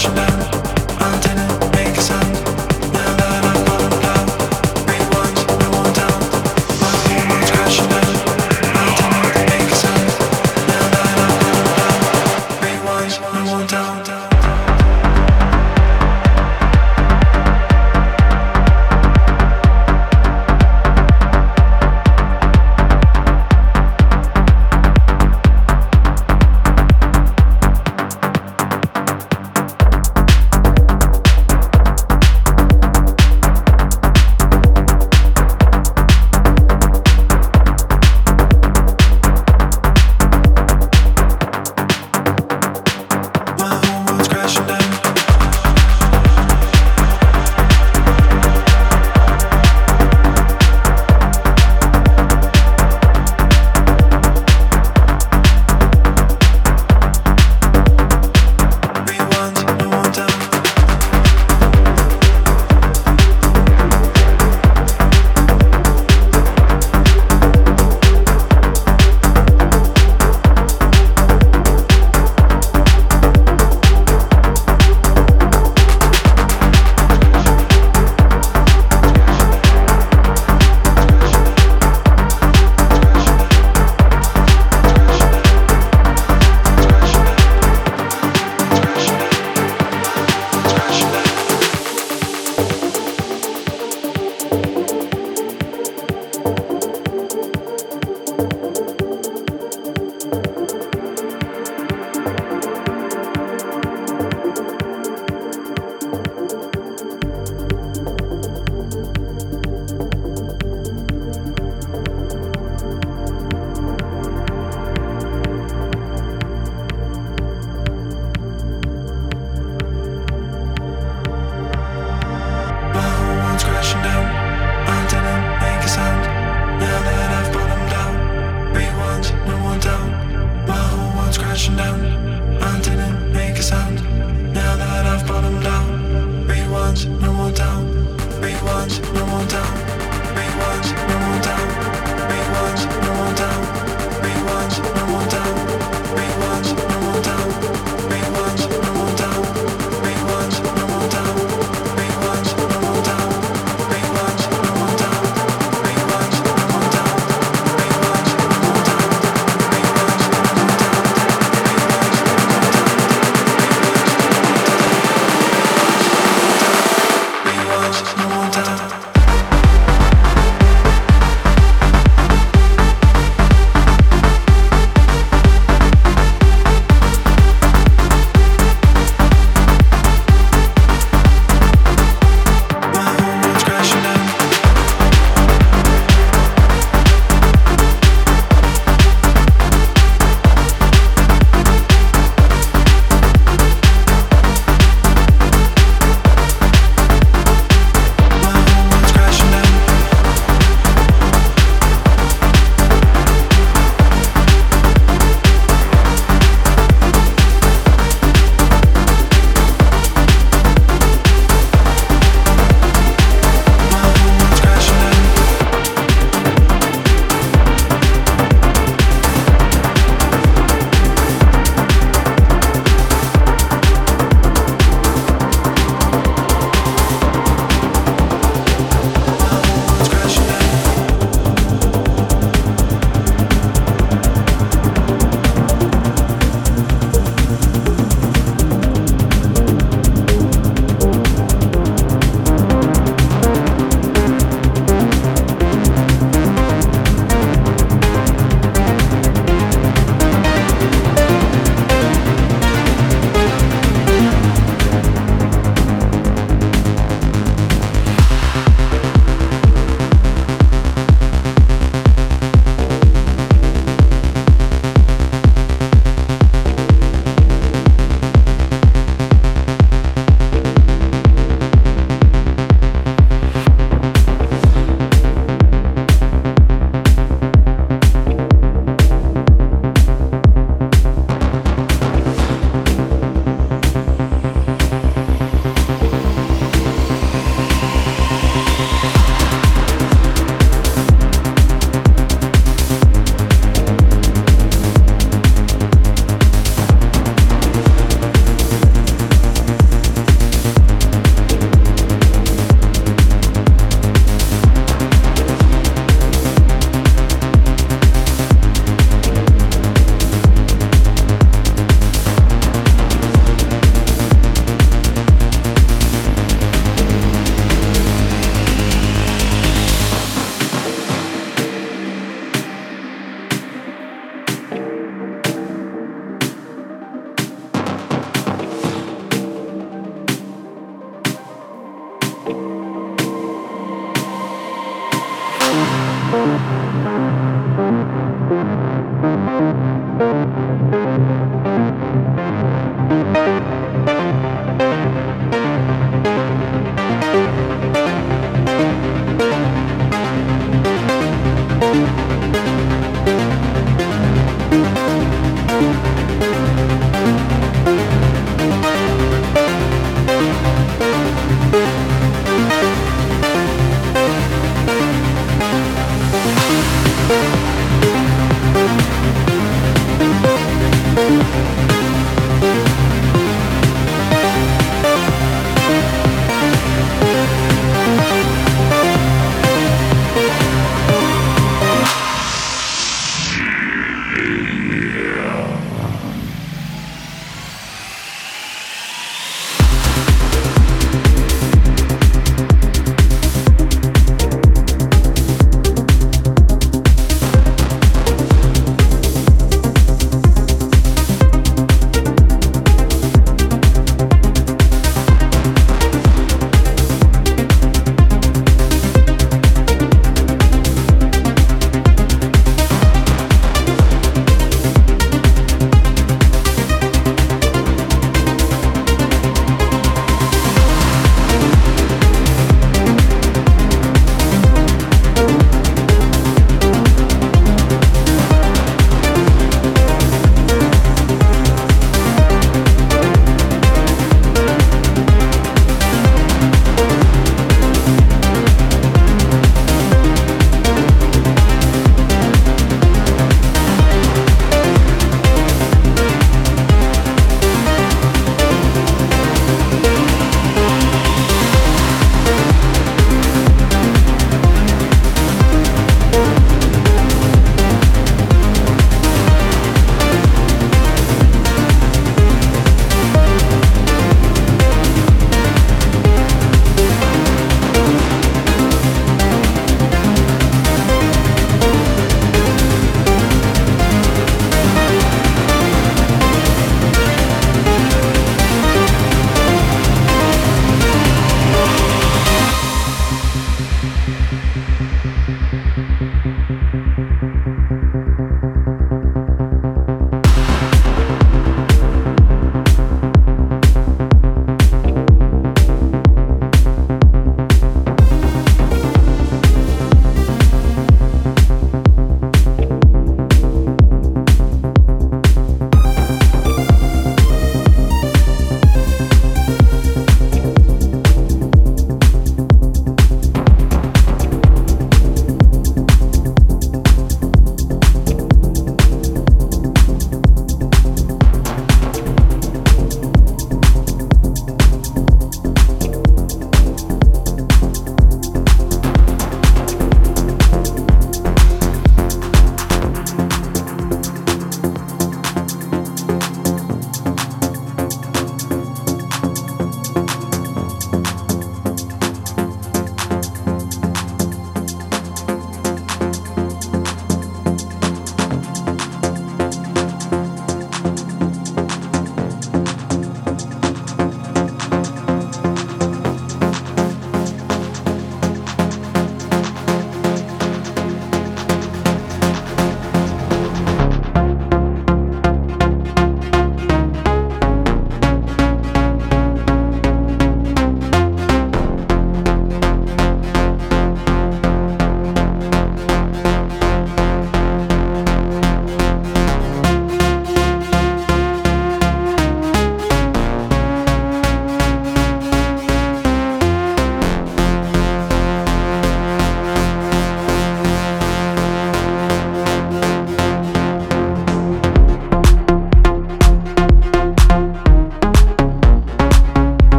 flashback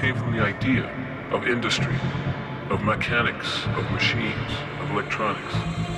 came from the idea of industry, of mechanics, of machines, of electronics.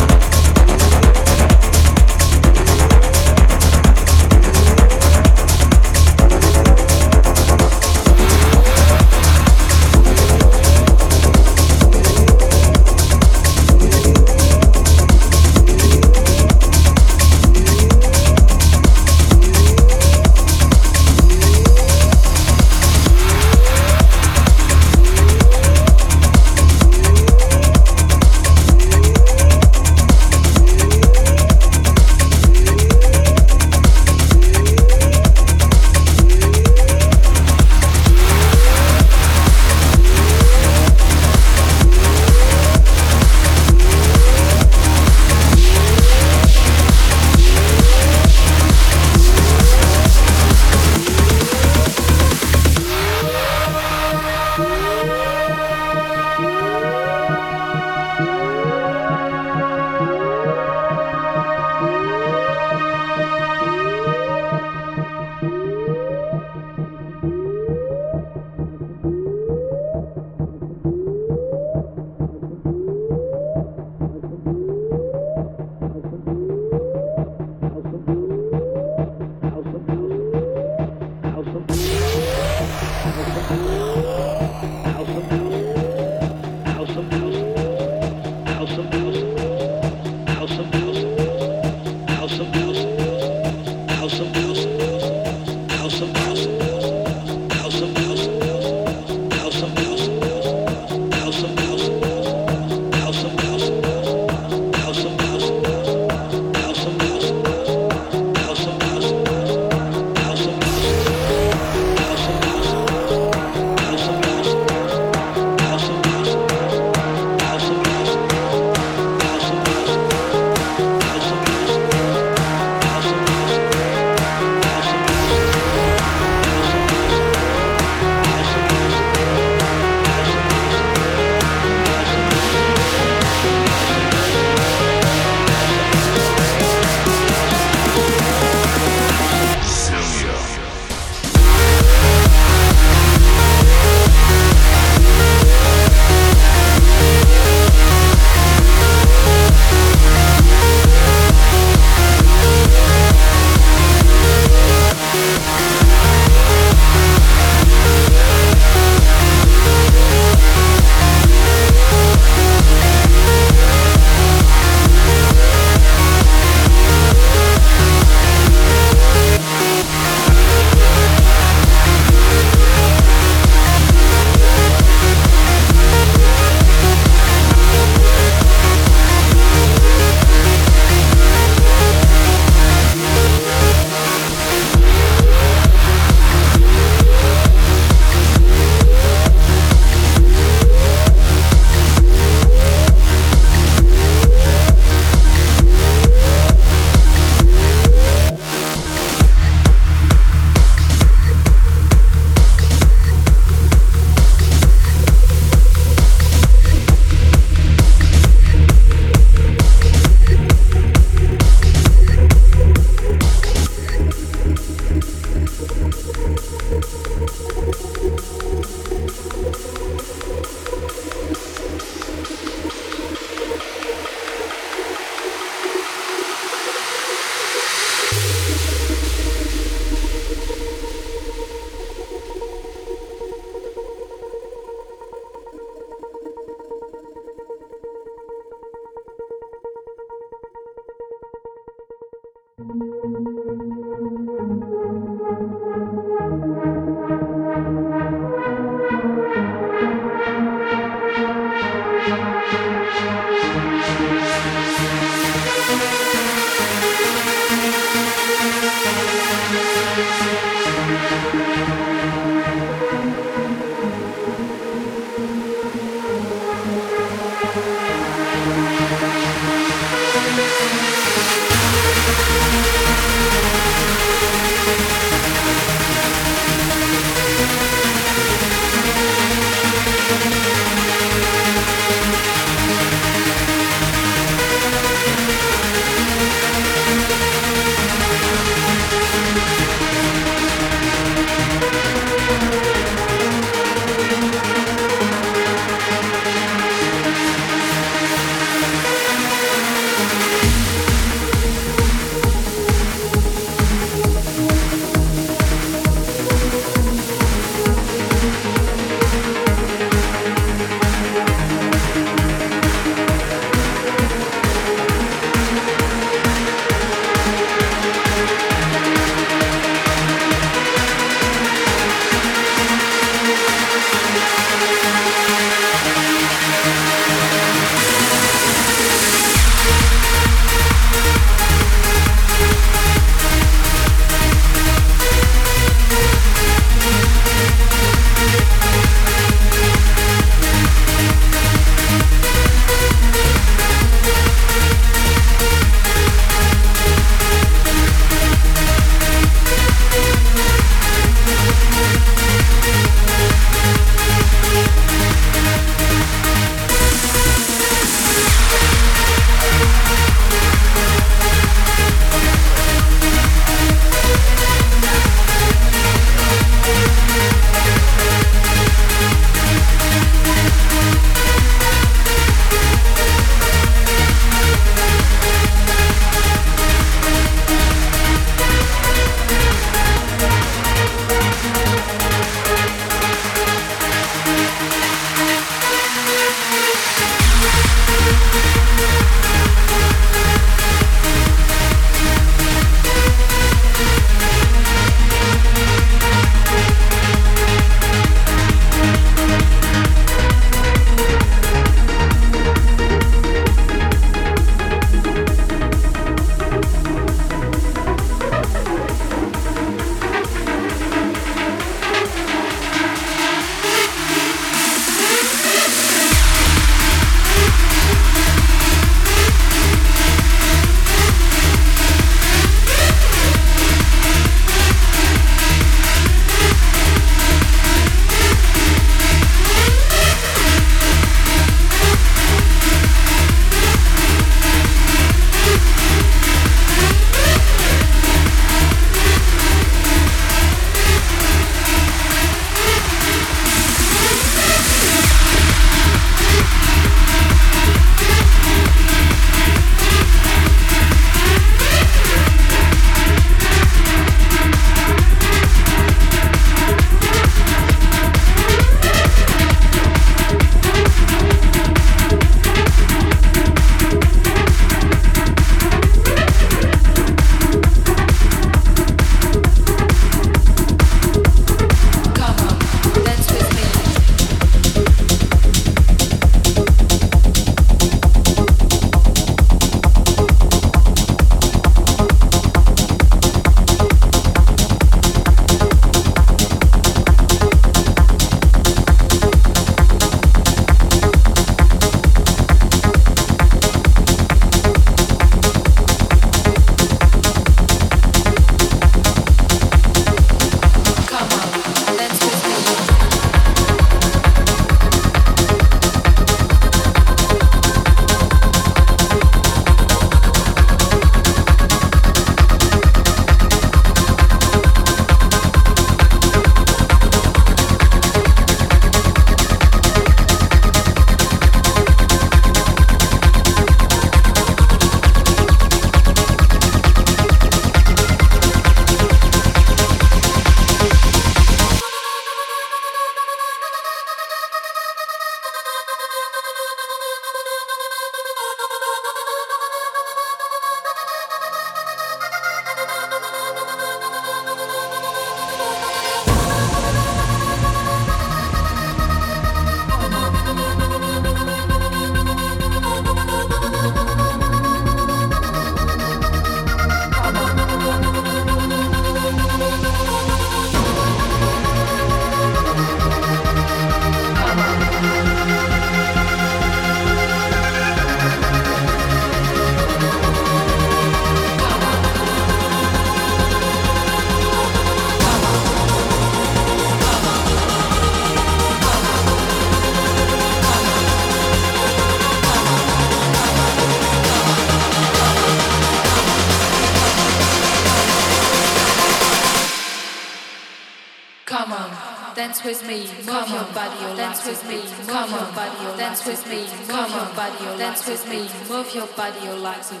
Dance with me, move your body, dance with me, move your body, dance with me, move your body, dance with me, move your body, your legs will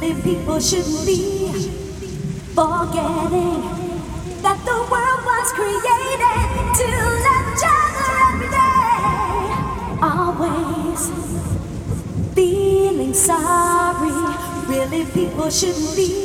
beat. people shouldn't be forgetting that the world was created to love each other every day. Always feeling sorry. Really, people shouldn't be